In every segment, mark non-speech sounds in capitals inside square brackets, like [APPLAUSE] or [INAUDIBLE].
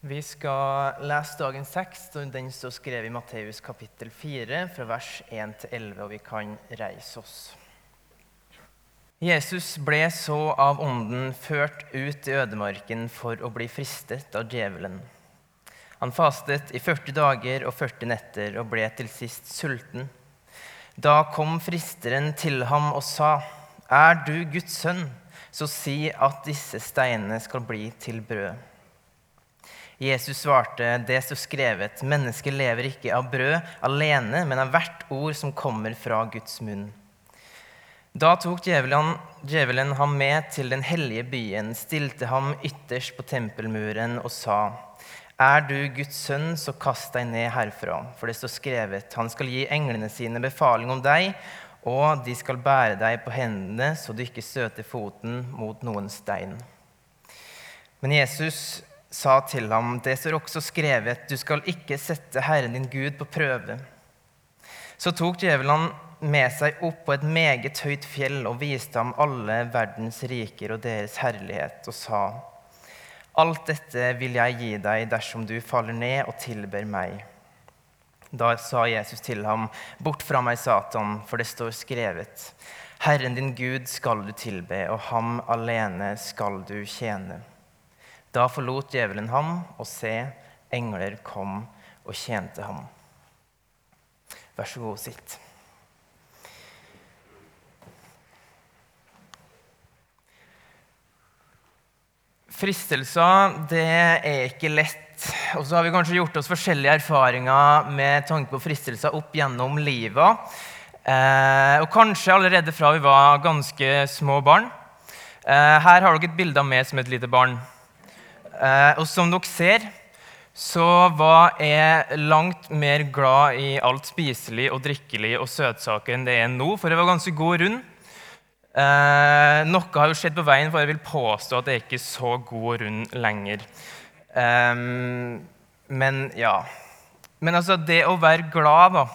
Vi skal lese dagens tekst, og den står skrevet i Matteus kapittel 4, fra vers 1 til 11, og vi kan reise oss. Jesus ble så av ånden ført ut i ødemarken for å bli fristet av djevelen. Han fastet i 40 dager og 40 netter og ble til sist sulten. Da kom fristeren til ham og sa, Er du Guds sønn, så si at disse steinene skal bli til brød. Jesus svarte, det står skrevet, mennesket lever ikke av brød alene, men av hvert ord som kommer fra Guds munn. Da tok djevelen, djevelen ham med til den hellige byen, stilte ham ytterst på tempelmuren og sa, Er du Guds sønn, så kast deg ned herfra, for det står skrevet, han skal gi englene sine befaling om deg, og de skal bære deg på hendene, så du ikke støter foten mot noen stein. Men Jesus sa til ham, det står også skrevet, du skal ikke sette Herren din Gud på prøve. Så tok djevelen med seg opp på et meget høyt fjell og viste ham alle verdens riker og deres herlighet, og sa, Alt dette vil jeg gi deg dersom du faller ned og tilber meg. Da sa Jesus til ham, Bort fra meg, Satan, for det står skrevet, Herren din Gud skal du tilbe, og ham alene skal du tjene. Da forlot djevelen ham, og se, engler kom og tjente ham. Vær så god, sitt. Fristelser, det er ikke lett. Og så har vi kanskje gjort oss forskjellige erfaringer med tanke på fristelser opp gjennom livet. Eh, og kanskje allerede fra vi var ganske små barn. Eh, her har dere et bilde av meg som et lite barn. Eh, og som dere ser, så var jeg langt mer glad i alt spiselig og drikkelig og søtsaker enn det er nå, for jeg var ganske god rund. Eh, noe har jo skjedd på veien, for jeg vil påstå at jeg ikke er så god rund lenger. Eh, men ja. Men altså, det å være glad da,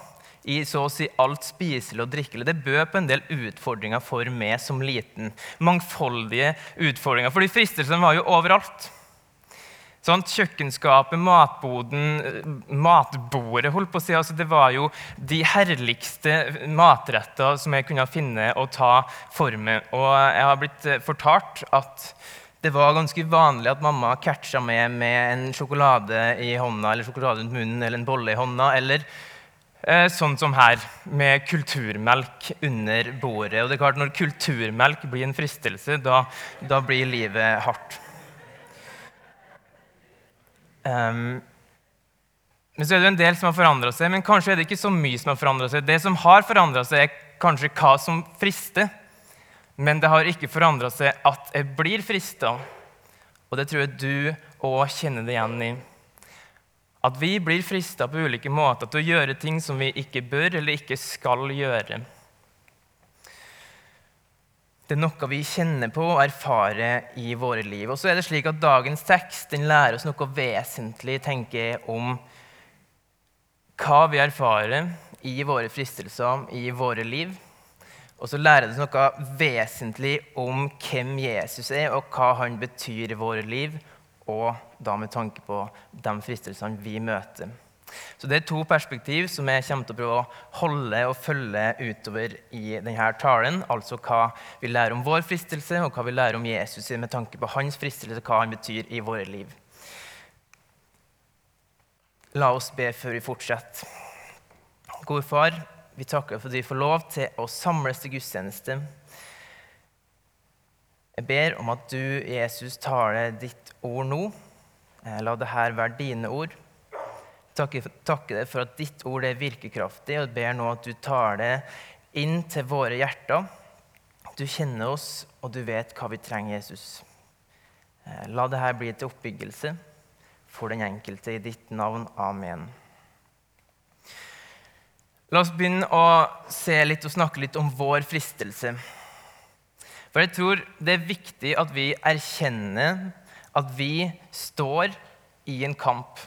i så å si alt spiselig og drikkelig, det bød på en del utfordringer for meg som liten. Mangfoldige utfordringer. Fordi fristelsene var jo overalt. Sånn, kjøkkenskapet, matboden, matbordet holdt på å si, altså Det var jo de herligste matretter som jeg kunne finne og ta for meg. Og jeg har blitt eh, fortalt at det var ganske vanlig at mamma catcha meg med en sjokolade i hånda, eller sjokolade rundt munnen, eller en bolle i hånda, eller eh, sånn som her, med kulturmelk under bordet. Og det er klart, Når kulturmelk blir en fristelse, da, da blir livet hardt. Um, men så er det en del som har forandra seg, men kanskje er det ikke så mye som har forandra seg. Det som har forandra seg, er kanskje hva som frister, men det har ikke forandra seg at jeg blir frista. Og det tror jeg du òg kjenner det igjen i. At vi blir frista på ulike måter til å gjøre ting som vi ikke bør eller ikke skal gjøre. Det er noe vi kjenner på og erfarer i våre liv. Og så er det slik at Dagens tekst den lærer oss noe vesentlig tenker jeg, om hva vi erfarer i våre fristelser, i våre liv. Og så lærer det oss noe vesentlig om hvem Jesus er, og hva han betyr i våre liv, og da med tanke på de fristelsene vi møter. Så Det er to perspektiv som jeg kommer til å prøve å holde og følge utover i denne talen. Altså hva vi lærer om vår fristelse, og hva vi lærer om Jesus med tanke på hans fristelse, hva han betyr i våre liv. La oss be før vi fortsetter. Gode far, vi takker for at vi får lov til å samles til gudstjeneste. Jeg ber om at du, Jesus, taler ditt ord nå. La det her være dine ord takke, takker deg for at ditt ord er virkekraftig, og ber nå at du tar det inn til våre hjerter. Du kjenner oss, og du vet hva vi trenger, Jesus. Eh, la dette bli til oppbyggelse for den enkelte i ditt navn. Amen. La oss begynne å se litt og snakke litt om vår fristelse. For jeg tror det er viktig at vi erkjenner at vi står i en kamp.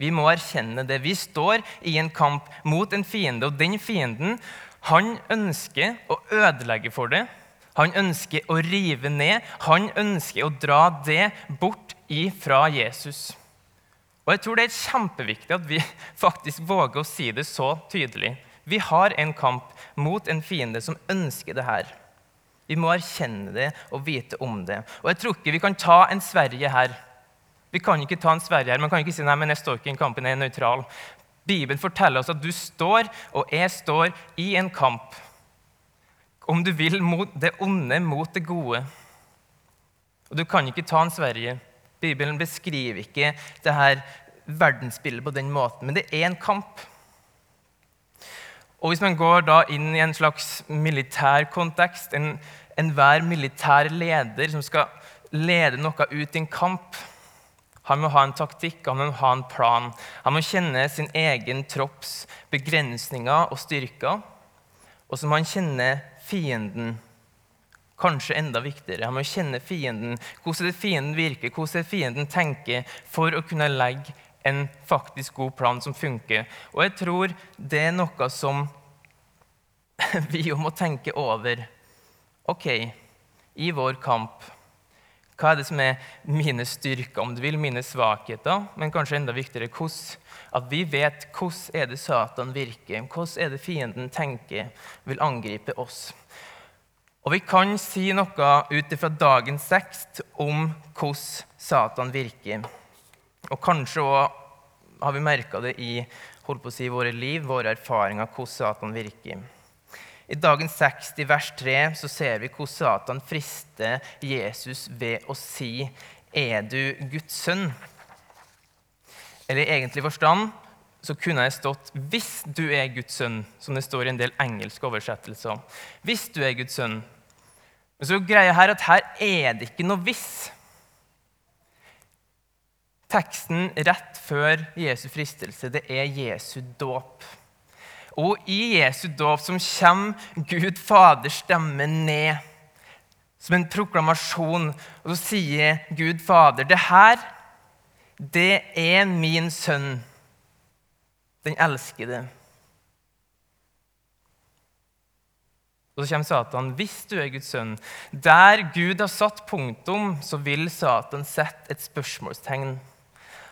Vi må erkjenne det. Vi står i en kamp mot en fiende, og den fienden han ønsker å ødelegge for det. Han ønsker å rive ned. Han ønsker å dra det bort ifra Jesus. Og jeg tror det er kjempeviktig at vi [LAUGHS] faktisk våger å si det så tydelig. Vi har en kamp mot en fiende som ønsker det her. Vi må erkjenne det og vite om det. Og jeg tror ikke vi kan ta en Sverige her. Vi kan ikke ta en Sverige her, Man kan ikke si nei, men jeg står ikke i en kamp, jeg er nøytral. Bibelen forteller oss at du står, og jeg står, i en kamp. Om du vil, mot det onde mot det gode. Og du kan ikke ta en Sverige. Bibelen beskriver ikke det her verdensbildet på den måten, men det er en kamp. Og Hvis man går da inn i en slags militær kontekst, enhver en militær leder som skal lede noe ut i en kamp, han må ha en taktikk han må ha en plan. Han må kjenne sin egen tropps begrensninger og styrker. Og så må han kjenne fienden kanskje enda viktigere. Han må kjenne fienden, hvordan det fienden virker, hvordan det fienden tenker, for å kunne legge en faktisk god plan som funker. Og jeg tror det er noe som [LAUGHS] vi jo må tenke over. OK, i vår kamp, hva er det som er mine styrker, om du vil, mine svakheter? Men kanskje enda viktigere hvordan, at vi vet hvordan er det Satan virker, hvordan er det fienden tenker, vil angripe oss. Og vi kan si noe ut fra dagens tekst om hvordan Satan virker. Og kanskje òg har vi merka det i holdt på å si, våre liv, våre erfaringer, hvordan Satan virker. I dagens tekst, i vers 3, så ser vi hvordan Satan frister Jesus ved å si 'Er du Guds sønn?' Eller i egentlig forstand så kunne jeg stått 'Hvis du er Guds sønn', som det står i en del engelske oversettelser. Hvis du er Guds sønn, men så greia her at her er det ikke noe hvis. Teksten rett før Jesu fristelse det er Jesu dåp. Og i Jesu dåp som kommer Gud Faders stemme ned som en proklamasjon. Og så sier Gud Fader, det her, det er min sønn, den elskede. Og så kommer Satan. Hvis du er Guds sønn Der Gud har satt punktum, så vil Satan sette et spørsmålstegn.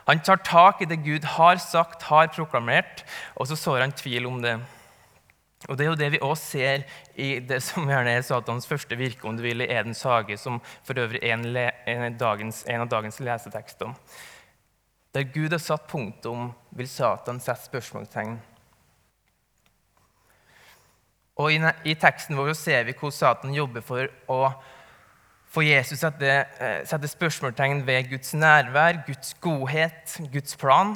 Han tar tak i det Gud har sagt, har proklamert, og så sår han tvil om det. Og Det er jo det vi også ser i det som gjerne er Satans første virke, om du vil, i Edens hage, som for øvrig er en, en, dagens, en av dagens lesetekster. Der Gud har satt punktum, vil Satan sette spørsmålstegn. Og i, i, teksten vår ser vi hvordan Satan jobber for å få Jesus setter, setter spørsmålstegn ved Guds nærvær, Guds godhet, Guds plan.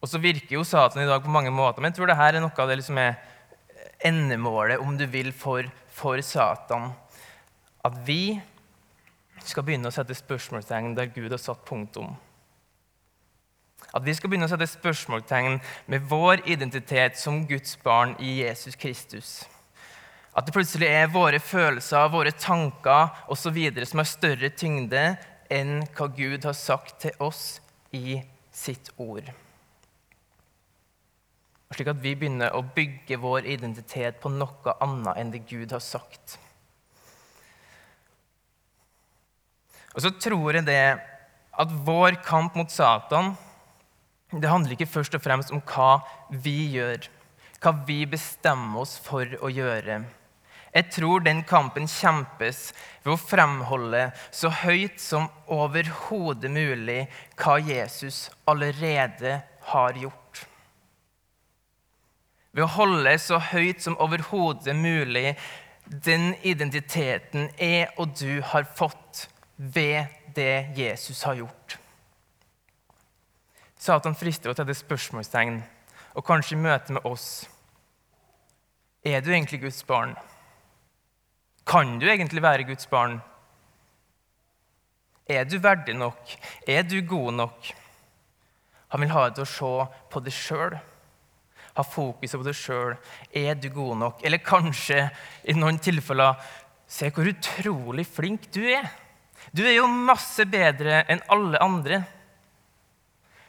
Og så virker jo Satan i dag på mange måter, men jeg tror dette er noe av det liksom er endemålet, om du vil, for, for Satan. At vi skal begynne å sette spørsmålstegn der Gud har satt punktum. At vi skal begynne å sette spørsmålstegn med vår identitet som Guds barn i Jesus Kristus. At det plutselig er våre følelser, våre tanker osv. som har større tyngde enn hva Gud har sagt til oss i sitt ord. Slik at vi begynner å bygge vår identitet på noe annet enn det Gud har sagt. Og så tror jeg det at vår kamp mot Satan det handler ikke først og fremst om hva vi gjør, hva vi bestemmer oss for å gjøre. Jeg tror den kampen kjempes ved å fremholde så høyt som overhodet mulig hva Jesus allerede har gjort. Ved å holde så høyt som overhodet mulig den identiteten jeg og du har fått ved det Jesus har gjort. Satan frister å ta det spørsmålstegn, og kanskje i møte med oss Er du egentlig Guds barn? Kan du egentlig være Guds barn? Er du verdig nok? Er du god nok? Han vil ha deg til å se på deg sjøl. Ha fokuset på deg sjøl. Er du god nok? Eller kanskje i noen tilfeller Se hvor utrolig flink du er. Du er jo masse bedre enn alle andre.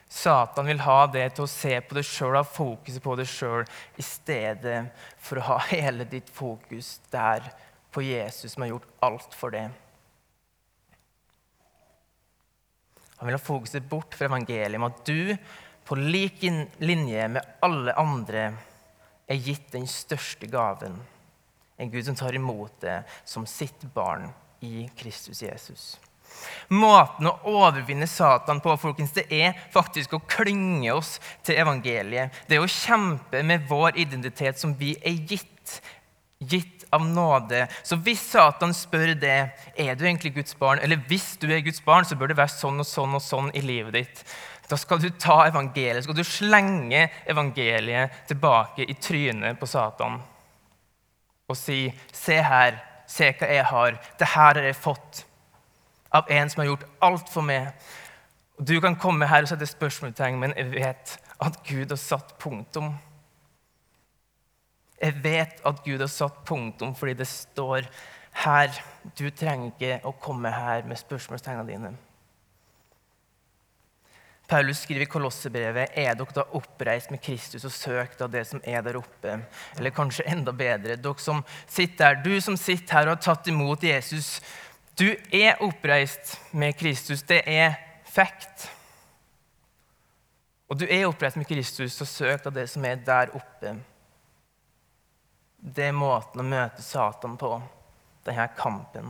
Satan vil ha det til å se på deg sjøl, ha fokuset på deg sjøl, i stedet for å ha hele ditt fokus der på Jesus, som har gjort alt for det. Han vil ha fokuset bort fra evangeliet om at du, på lik linje med alle andre, er gitt den største gaven. En Gud som tar imot det som sitt barn i Kristus Jesus. Måten å overvinne Satan på folkens, det er faktisk å klynge oss til evangeliet. Det er å kjempe med vår identitet som vi er gitt. Gitt av nåde. Så hvis Satan spør det, er du egentlig Guds barn, eller hvis du er Guds barn, så bør det være sånn og sånn og sånn i livet ditt. Da skal du ta evangeliet, skal du slenge evangeliet tilbake i trynet på Satan og si, 'Se her, se hva jeg har. Det her har jeg fått av en som har gjort alt for meg. Du kan komme her og sette spørsmålstegn, men jeg vet at Gud har satt punktum. Jeg vet at Gud har satt punktum fordi det står her. Du trenger ikke å komme her med spørsmålstegnene dine. Paulus skriver i Kolossebrevet er dere da oppreist med Kristus og søkt av det som er der oppe. Eller kanskje enda bedre, dere som sitter her, du som sitter her og har tatt imot Jesus du er oppreist med Kristus. Det er fact. Og du er oppreist med Kristus og søkt av det som er der oppe. Det er måten å møte Satan på, denne kampen.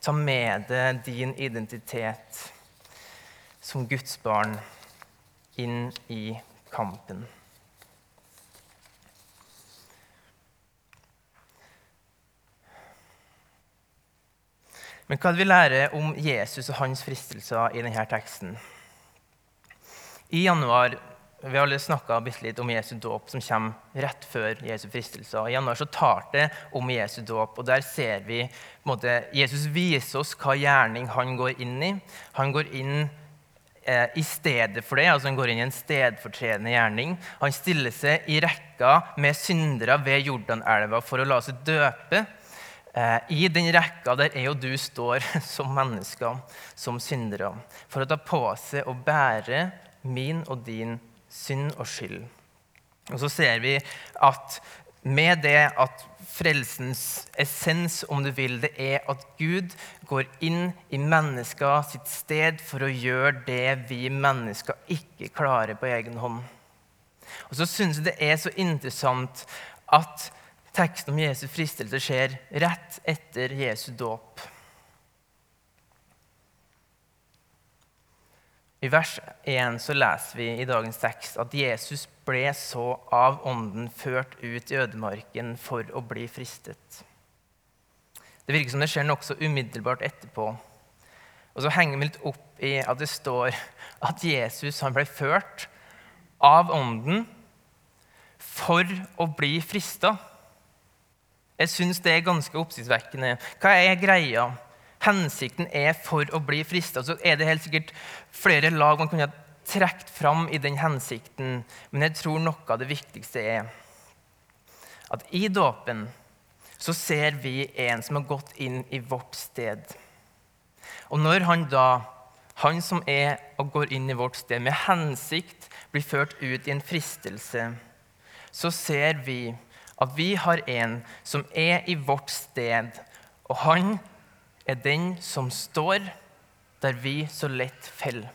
Ta med deg din identitet som Guds barn inn i kampen. Men hva vi lærer om Jesus og hans fristelser i denne teksten? I januar vi har alle snakka litt om Jesu dåp, som kommer rett før Jesu fristelse. I januar så tar det om Jesu dåp, og der ser vi måte, Jesus viser oss hva gjerning han går inn i. Han går inn eh, i stedet for det, altså han går inn i en stedfortredende gjerning. Han stiller seg i rekka med syndere ved Jordanelva for å la seg døpe. Eh, I den rekka der jeg og du står [LAUGHS] som mennesker, som syndere, for å ta på seg og bære min og din synd og skyld. Og så ser vi at med det at frelsens essens, om du vil, det er at Gud går inn i mennesker sitt sted for å gjøre det vi mennesker ikke klarer på egen hånd. Og så syns jeg det er så interessant at Teksten om Jesu fristelse skjer rett etter Jesu dåp. I vers 1 så leser vi i dagens tekst at Jesus ble så av Ånden ført ut i ødemarken for å bli fristet. Det virker som det skjer nokså umiddelbart etterpå. Og så henger vi litt opp i at det står at Jesus ble ført av Ånden for å bli frista. Jeg syns det er ganske oppsiktsvekkende. Hva er greia? Hensikten er for å bli frista. Så er det helt sikkert flere lag man kunne ha trukket fram i den hensikten, men jeg tror noe av det viktigste er at i dåpen så ser vi en som har gått inn i vårt sted. Og når han da, han som er og går inn i vårt sted, med hensikt blir ført ut i en fristelse, så ser vi at vi har en som er i vårt sted, og han er den som står der vi så lett faller.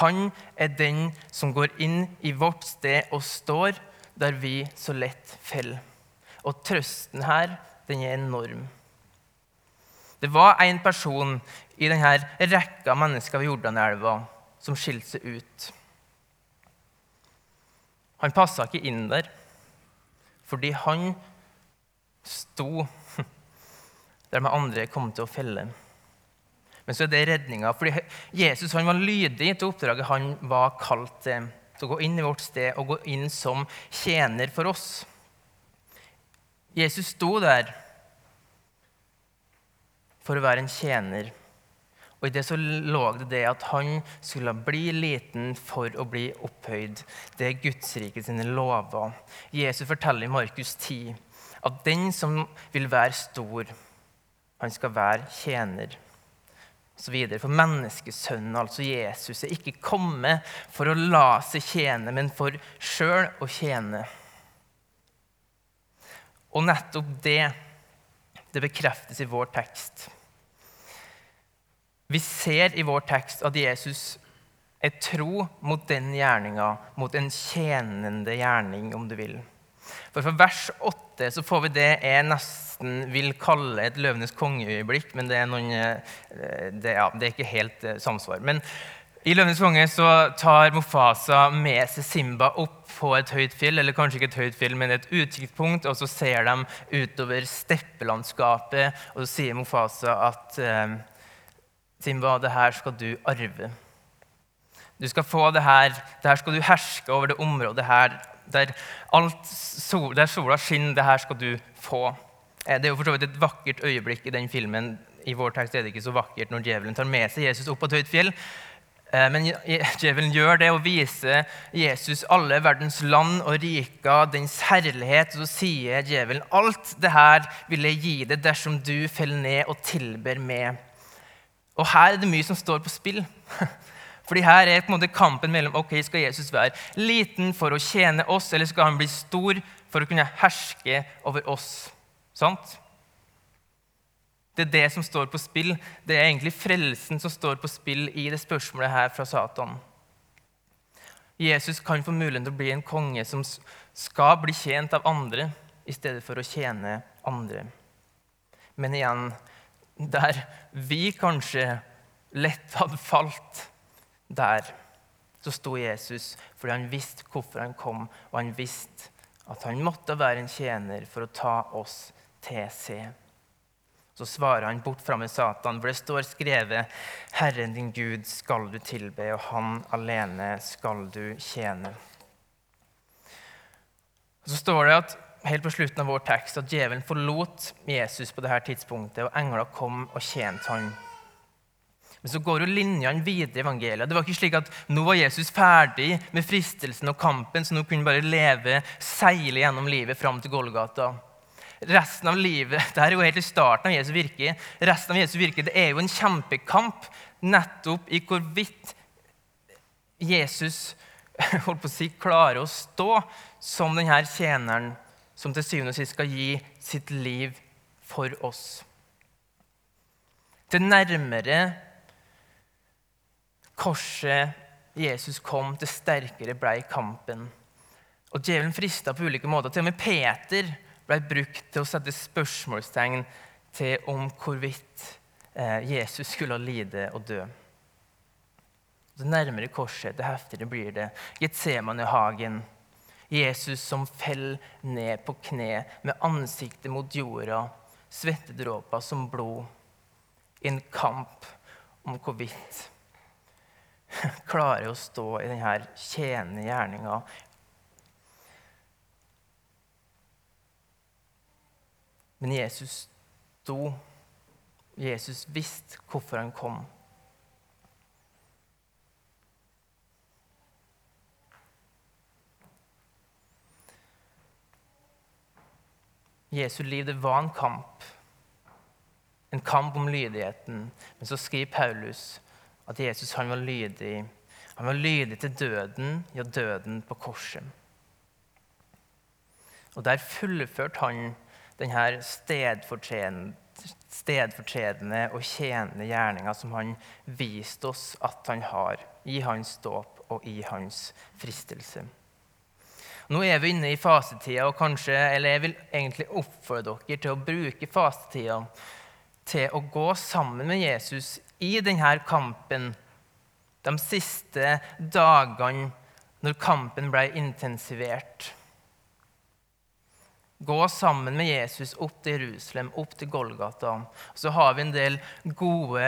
Han er den som går inn i vårt sted og står der vi så lett faller. Og trøsten her, den er enorm. Det var en person i denne rekka mennesker ved Jordanelva som skilte seg ut. Han passa ikke inn der fordi han sto der de andre kom til å felle. Men så er det redninga. Fordi Jesus han var lydig til oppdraget han var kalt til. Til å gå inn i vårt sted og gå inn som tjener for oss. Jesus sto der for å være en tjener. Og i det så lå det det at han skulle bli liten for å bli opphøyd. Det er Guds rike sine lover. Jesus forteller i Markus 10 at den som vil være stor, han skal være tjener. Så videre. For menneskesønnen, altså Jesus, er ikke kommet for å la seg tjene, men for sjøl å tjene. Og nettopp det, det bekreftes i vår tekst. Vi ser i vår tekst at Jesus er tro mot den gjerninga, mot en tjenende gjerning, om du vil. For Fra vers 8 så får vi det jeg nesten vil kalle et løvenes kongeøyeblikk, men det er, noen, eh, det, ja, det er ikke helt eh, samsvar. Men i 'Løvenes konge' så tar Mofasa med seg Simba opp på et høyt fjell, eller kanskje ikke et høyt fjell, men et utkikkspunkt, og så ser de utover steppelandskapet, og så sier Mofasa at eh, Simba, det her skal du arve. Du skal få det her, det her skal du herske over det området her, der, sol, der sola skinner. Det her skal du få. Eh, det er jo for så vidt et vakkert øyeblikk i den filmen. I vår tekst er det ikke så vakkert når djevelen tar med seg Jesus opp på et høyt fjell. Eh, men djevelen gjør det og viser Jesus alle verdens land og riker, dens herlighet. Og så sier djevelen alt det her vil jeg gi deg dersom du faller ned og tilber meg. Og her er det mye som står på spill. [LAUGHS] Fordi her er på en måte kampen mellom ok, skal Jesus være liten for å tjene oss, eller skal han bli stor for å kunne herske over oss. Sant? Det er det som står på spill. Det er egentlig frelsen som står på spill i det spørsmålet her fra Satan. Jesus kan få muligheten til å bli en konge som skal bli tjent av andre i stedet for å tjene andre. Men igjen, der vi kanskje lett hadde falt, der så sto Jesus fordi han visste hvorfor han kom, og han visste at han måtte være en tjener for å ta oss til seg. Så svarer han bort fra med Satan, for det står skrevet:" Herren din Gud skal du tilbe, og Han alene skal du tjene. Så står det at helt på slutten av vår tekst at djevelen forlot Jesus på dette tidspunktet, og engler kom og tjente han. Men så går jo linjene videre i evangeliet. Det var ikke slik at nå var Jesus ferdig med fristelsen og kampen, så nå kunne han bare leve, seile gjennom livet fram til Golgata. Resten av livet [LAUGHS] det er jo helt i starten av Jesu virke, resten av Jesu virke, det er jo en kjempekamp nettopp i hvorvidt Jesus [LAUGHS] holdt på å si, klarer å stå som denne tjeneren som til syvende og sist skal gi sitt liv for oss. Til nærmere korset Jesus kom, til sterkere ble kampen. Og Djevelen frista på ulike måter. Til og med Peter ble brukt til å sette spørsmålstegn til om hvorvidt eh, Jesus skulle lide og dø. Det nærmere korset, det heftigere blir det. Getsemane-hagen. Jesus som faller ned på kne med ansiktet mot jorda, svettedråper som blod, i en kamp om hvorvidt [LAUGHS] klarer å stå i denne tjenende gjerninga Men Jesus sto. Jesus visste hvorfor han kom. Jesu liv det var en kamp, en kamp om lydigheten. Men så skriver Paulus at Jesus han var lydig. Han var lydig til døden, ja, døden på korset. Og der fullførte han denne stedfortredende og tjenende gjerninga som han viste oss at han har i hans dåp og i hans fristelse. Nå er vi inne i fasetida, og kanskje, eller jeg vil egentlig oppfordre dere til å bruke fasetida til å gå sammen med Jesus i denne kampen de siste dagene når kampen ble intensivert. Gå sammen med Jesus opp til Jerusalem, opp til Golgata. Så har vi en del gode,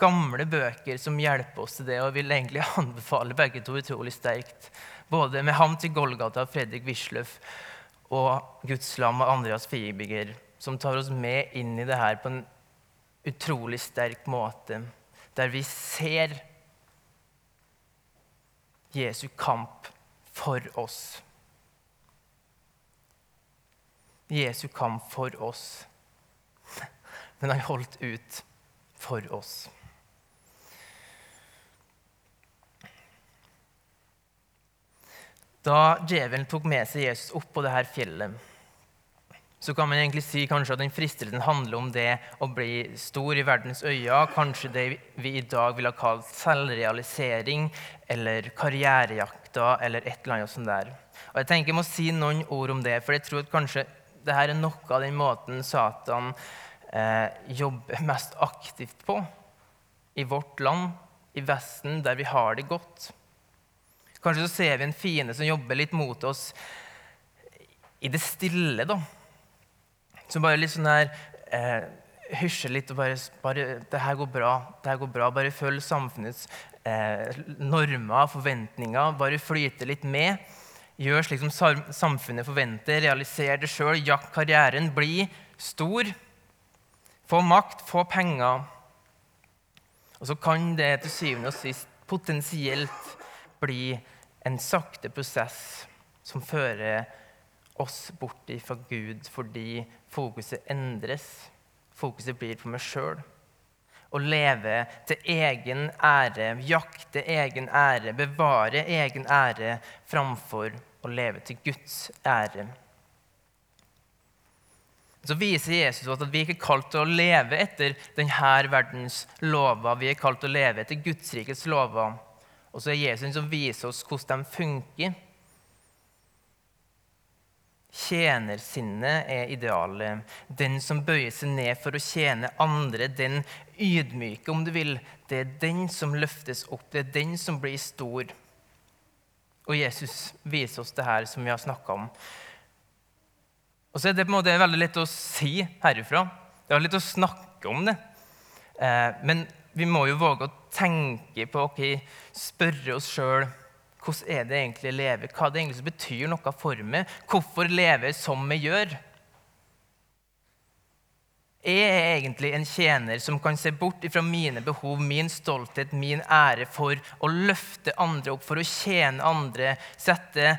gamle bøker som hjelper oss til det. Og vil egentlig [LAUGHS] anbefale begge to utrolig sterkt. Både med Ham til Golgata av Fredrik Wisløff og Guds lam av Andreas Fibiger, som tar oss med inn i det her på en utrolig sterk måte. Der vi ser Jesu kamp for oss. Jesu kamp for oss. Men han holdt ut for oss. Da djevelen tok med seg Jesus opp på dette fjellet, så kan man egentlig si kanskje at den fristelsen handler om det å bli stor i verdens øyne. Kanskje det vi i dag ville ha kalt selvrealisering eller karrierejakta eller et eller annet sånt der. Og Jeg tenker jeg må si noen ord om det, for jeg tror at kanskje her er noe av den måten Satan eh, jobber mest aktivt på i vårt land, i Vesten, der vi har det godt. Kanskje så ser vi en fiende som jobber litt mot oss i det stille. da. Som bare litt sånn her eh, hysjer litt og bare, bare 'Det her går bra. det her går bra. Bare følg samfunnets eh, normer, forventninger. Bare flyte litt med. Gjør slik som samfunnet forventer. Realiser det sjøl. Jakt karrieren. Bli stor. Få makt, få penger. Og så kan det til syvende og sist potensielt bli en sakte prosess som fører oss bort fra Gud fordi fokuset endres. Fokuset blir på meg sjøl. Å leve til egen ære, jakte egen ære, bevare egen ære framfor å leve til Guds ære. Så viser Jesus at vi ikke er kalt til å leve etter denne verdens lover. Vi er kalt til å leve etter Guds rikets lover. Og så er Jesus som viser oss hvordan de funker. Tjenersinnet er idealet. Den som bøyer seg ned for å tjene andre, den ydmyke, om du vil. Det er den som løftes opp. Det er den som blir stor. Og Jesus viser oss det her som vi har snakka om. Og så er det på en måte veldig lett å si herifra. Det er litt å snakke om det. Eh, men vi må jo våge å tenke på, ok, spørre oss sjøl hvordan er det egentlig å leve? Hva det egentlig betyr noe for meg? Hvorfor leve som vi gjør? Jeg er egentlig en tjener som kan se bort fra mine behov, min stolthet, min ære for å løfte andre opp, for å tjene andre, sette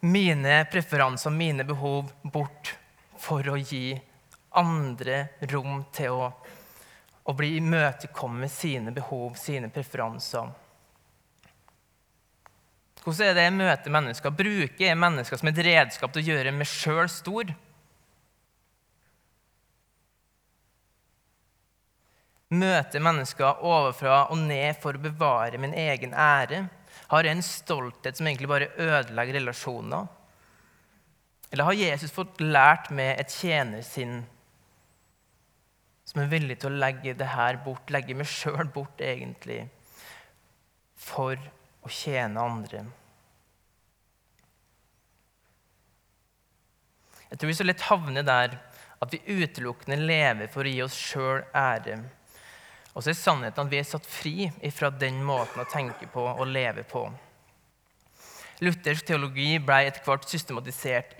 mine preferanser, mine behov, bort for å gi andre rom til å, å bli imøtekommet med sine behov, sine preferanser. Hvordan er det jeg møter mennesker? Bruker jeg mennesker som et redskap til å gjøre meg sjøl stor? Møter mennesker overfra og ned for å bevare min egen ære? Har jeg en stolthet som egentlig bare ødelegger relasjoner? Eller har Jesus fått lært meg et tjenersinn som er villig til å legge det her bort, legge meg sjøl bort, egentlig, for å tjene andre? Jeg tror vi så lett havner der at vi utelukkende lever for å gi oss sjøl ære. Og så er sannheten at vi er satt fri fra den måten å tenke på og leve på. Luthersk teologi ble etter hvert systematisert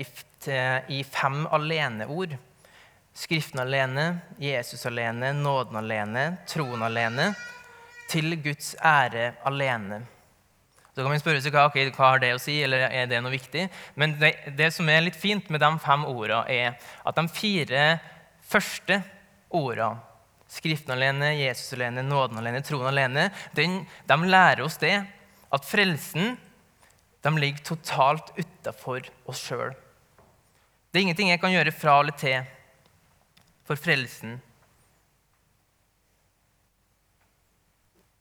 i fem aleneord. Skriften alene, Jesus alene, nåden alene, troen alene. Til Guds ære alene. Så kan man spørre seg hva, okay, hva har det å si, eller er det noe viktig? Men det, det som er litt fint med de fem ordene, er at de fire første ordene, Skriften alene, Jesus alene, nåden alene, troen alene, den, de lærer oss det at frelsen de ligger totalt utafor oss sjøl. Det er ingenting jeg kan gjøre fra eller til for frelsen.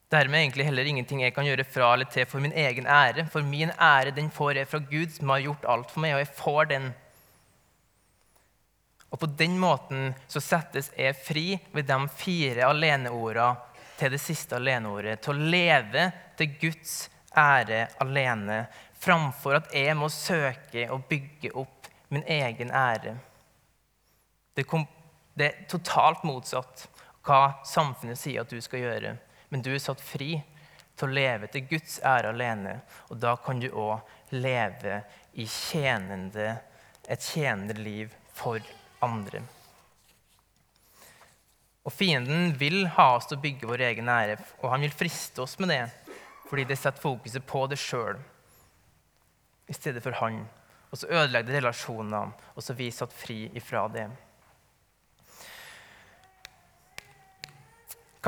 Dermed egentlig heller ingenting jeg kan gjøre fra eller til for min egen ære. For min ære den får jeg fra Gud, som har gjort alt for meg, og jeg får den. Og på den måten så settes jeg fri ved de fire aleneorda til det siste aleneordet. Til å leve til Guds ære alene, framfor at jeg må søke og bygge opp min egen ære. Det, kom, det er totalt motsatt hva samfunnet sier at du skal gjøre men du er satt fri til å leve til Guds ære alene. Og da kan du òg leve i tjenende, et tjenende liv for andre. Og Fienden vil ha oss til å bygge vår egen ære, og han vil friste oss med det fordi det setter fokuset på det sjøl i stedet for han. Og så ødelegger det relasjonene, og så er vi satt fri ifra det.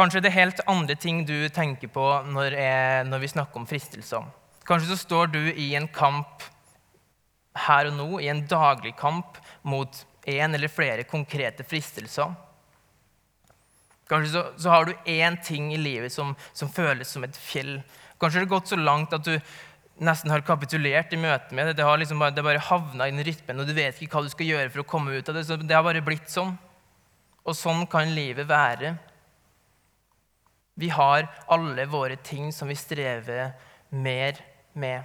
Kanskje det er helt andre ting du tenker på når, jeg, når vi snakker om fristelser. Kanskje så står du i en kamp her og nå, i en daglig kamp mot en eller flere konkrete fristelser. Kanskje så, så har du én ting i livet som, som, føles som et fjell. Kanskje det har gått så langt at du nesten har kapitulert i møte med det. Det har liksom bare, det bare havna i den rytmen, og du vet ikke hva du skal gjøre for å komme ut av det. Så det har bare blitt sånn. Og sånn kan livet være. Vi har alle våre ting som vi strever mer med.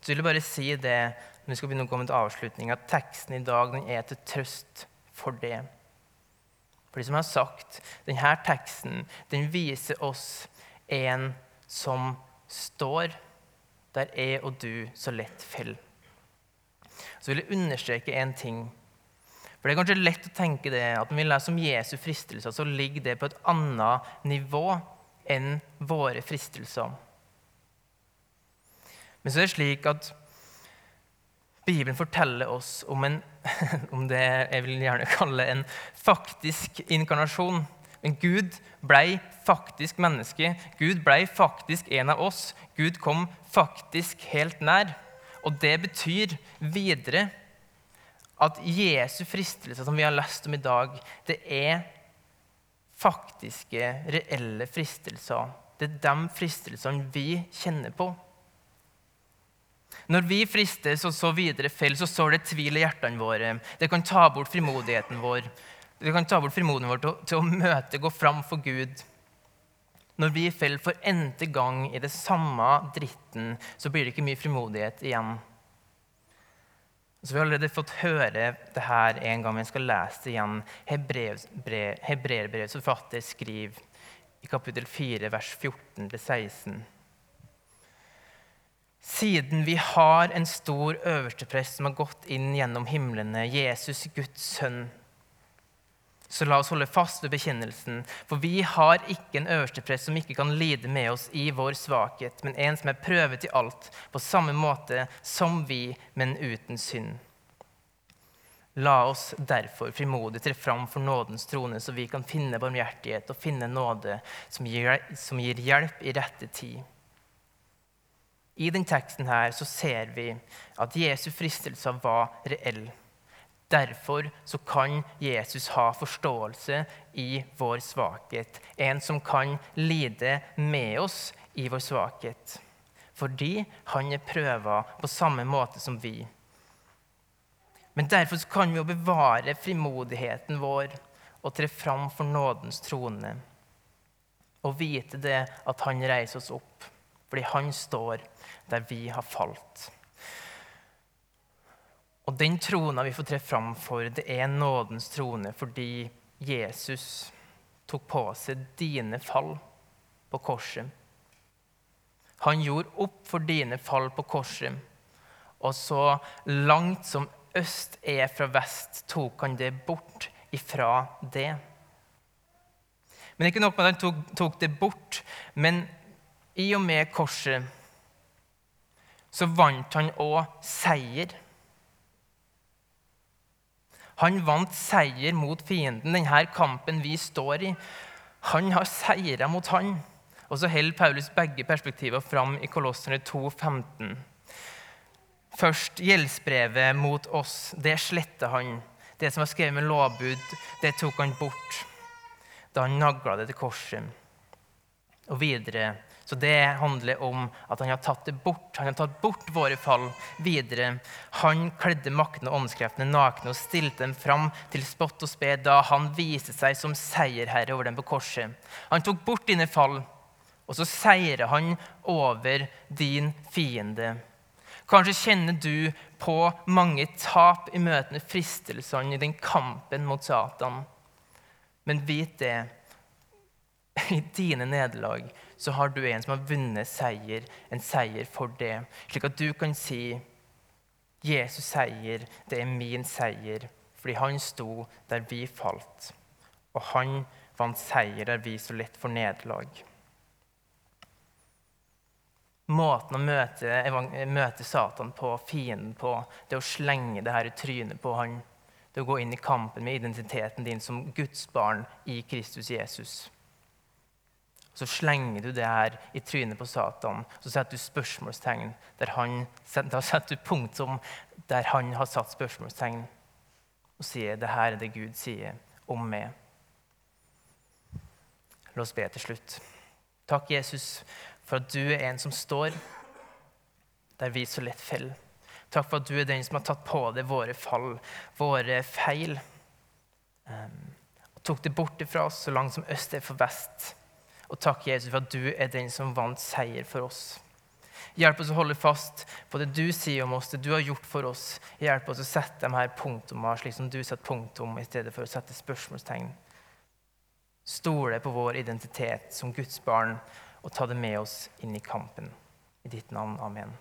Så vil jeg bare si det når vi skal begynne å komme til avslutning, at teksten i dag den er til trøst for det. For de som har sagt, denne teksten den viser oss en som står der jeg og du så lett faller. Så vil jeg understreke en ting. For Det er kanskje lett å tenke det, at når vi leser om Jesu fristelser, så ligger det på et annet nivå enn våre fristelser. Men så er det slik at Bibelen forteller oss om, en, [LAUGHS] om det jeg vil gjerne kalle en faktisk inkarnasjon. Men Gud ble faktisk menneske. Gud ble faktisk en av oss. Gud kom faktisk helt nær. Og det betyr videre at Jesu fristelse, som vi har lest om i dag, det er faktiske, reelle fristelser. Det er de fristelsene vi kjenner på. Når vi fristes og så videre faller, så sår det tvil i hjertene våre. Det kan ta bort frimodigheten vår. Det kan ta bort frimodigheten vår til, til, å møte, gå fram for Gud. Når vi faller for n-te gang i det samme dritten, så blir det ikke mye frimodighet igjen. Så Vi har allerede fått høre det her en gang, men skal lese det igjen. Hebreerbrevets forfatter skriver i kapittel 4, vers 14-16. Siden vi har en stor øversteprest som har gått inn gjennom himlene, Jesus, Guds sønn, så la oss holde fast ved bekjennelsen. For vi har ikke en øversteprest som ikke kan lide med oss i vår svakhet, men en som er prøvet i alt, på samme måte som vi, men uten synd. La oss derfor frimodig tre fram for nådens trone, så vi kan finne barmhjertighet og finne nåde som gir, som gir hjelp i rette tid. I den teksten her så ser vi at Jesu fristelser var reell. Derfor så kan Jesus ha forståelse i vår svakhet. En som kan lide med oss i vår svakhet. Fordi han er prøva på samme måte som vi. Men derfor så kan vi jo bevare frimodigheten vår og tre fram for nådens trone. Og vite det at han reiser oss opp fordi han står der vi har falt. Og den trona vi får tre fram for, det er nådens trone fordi Jesus tok på seg dine fall på korset. Han gjorde opp for dine fall på korset. Og så langt som øst er fra vest, tok han det bort ifra det. Men ikke nok med at han tok, tok det bort, men i og med korset så vant han òg seier. Han vant seier mot fienden, denne kampen vi står i. Han har seira mot han. Og så holder Paulus begge perspektiver fram i Kolosserne 2,15. Først gjeldsbrevet mot oss. Det sletta han. Det som var skrevet med lovbud, det tok han bort da han nagla det til korset. Og videre så det handler om at han har tatt det bort. Han har tatt bort våre fall videre. Han kledde maktene og åndskreftene nakne og stilte dem fram til spott og spe da han viste seg som seierherre over dem på korset. Han tok bort dine fall, og så seirer han over din fiende. Kanskje kjenner du på mange tap i møte med fristelsene i den kampen mot Satan. Men vit det, i dine nederlag så har du en som har vunnet seier, en seier for det. Slik at du kan si Jesus seier, det er min seier, fordi han sto der vi falt. Og han vant seier der vi så lett får nederlag. Måten å møte, møte, Satan på, fienden på, det å slenge det her i trynet på han. Det å gå inn i kampen med identiteten din som Guds barn i Kristus Jesus. Så slenger du det her i trynet på Satan. Så setter du spørsmålstegn der han, da setter du punktum der han har satt spørsmålstegn, og sier det her er det Gud sier om meg. La oss be til slutt. Takk, Jesus, for at du er en som står der vi så lett faller. Takk for at du er den som har tatt på deg våre fall, våre feil. Um, og tok det bort fra oss så langt som øst er for vest. Og takk, Jesus, for at du er den som vant seier for oss. Hjelp oss å holde fast på det du sier om oss, det du har gjort for oss. Hjelp oss å sette de her punktumene slik som du setter punktum, i stedet for å sette spørsmålstegn. Stole på vår identitet som Guds barn og ta det med oss inn i kampen. I ditt navn. Amen.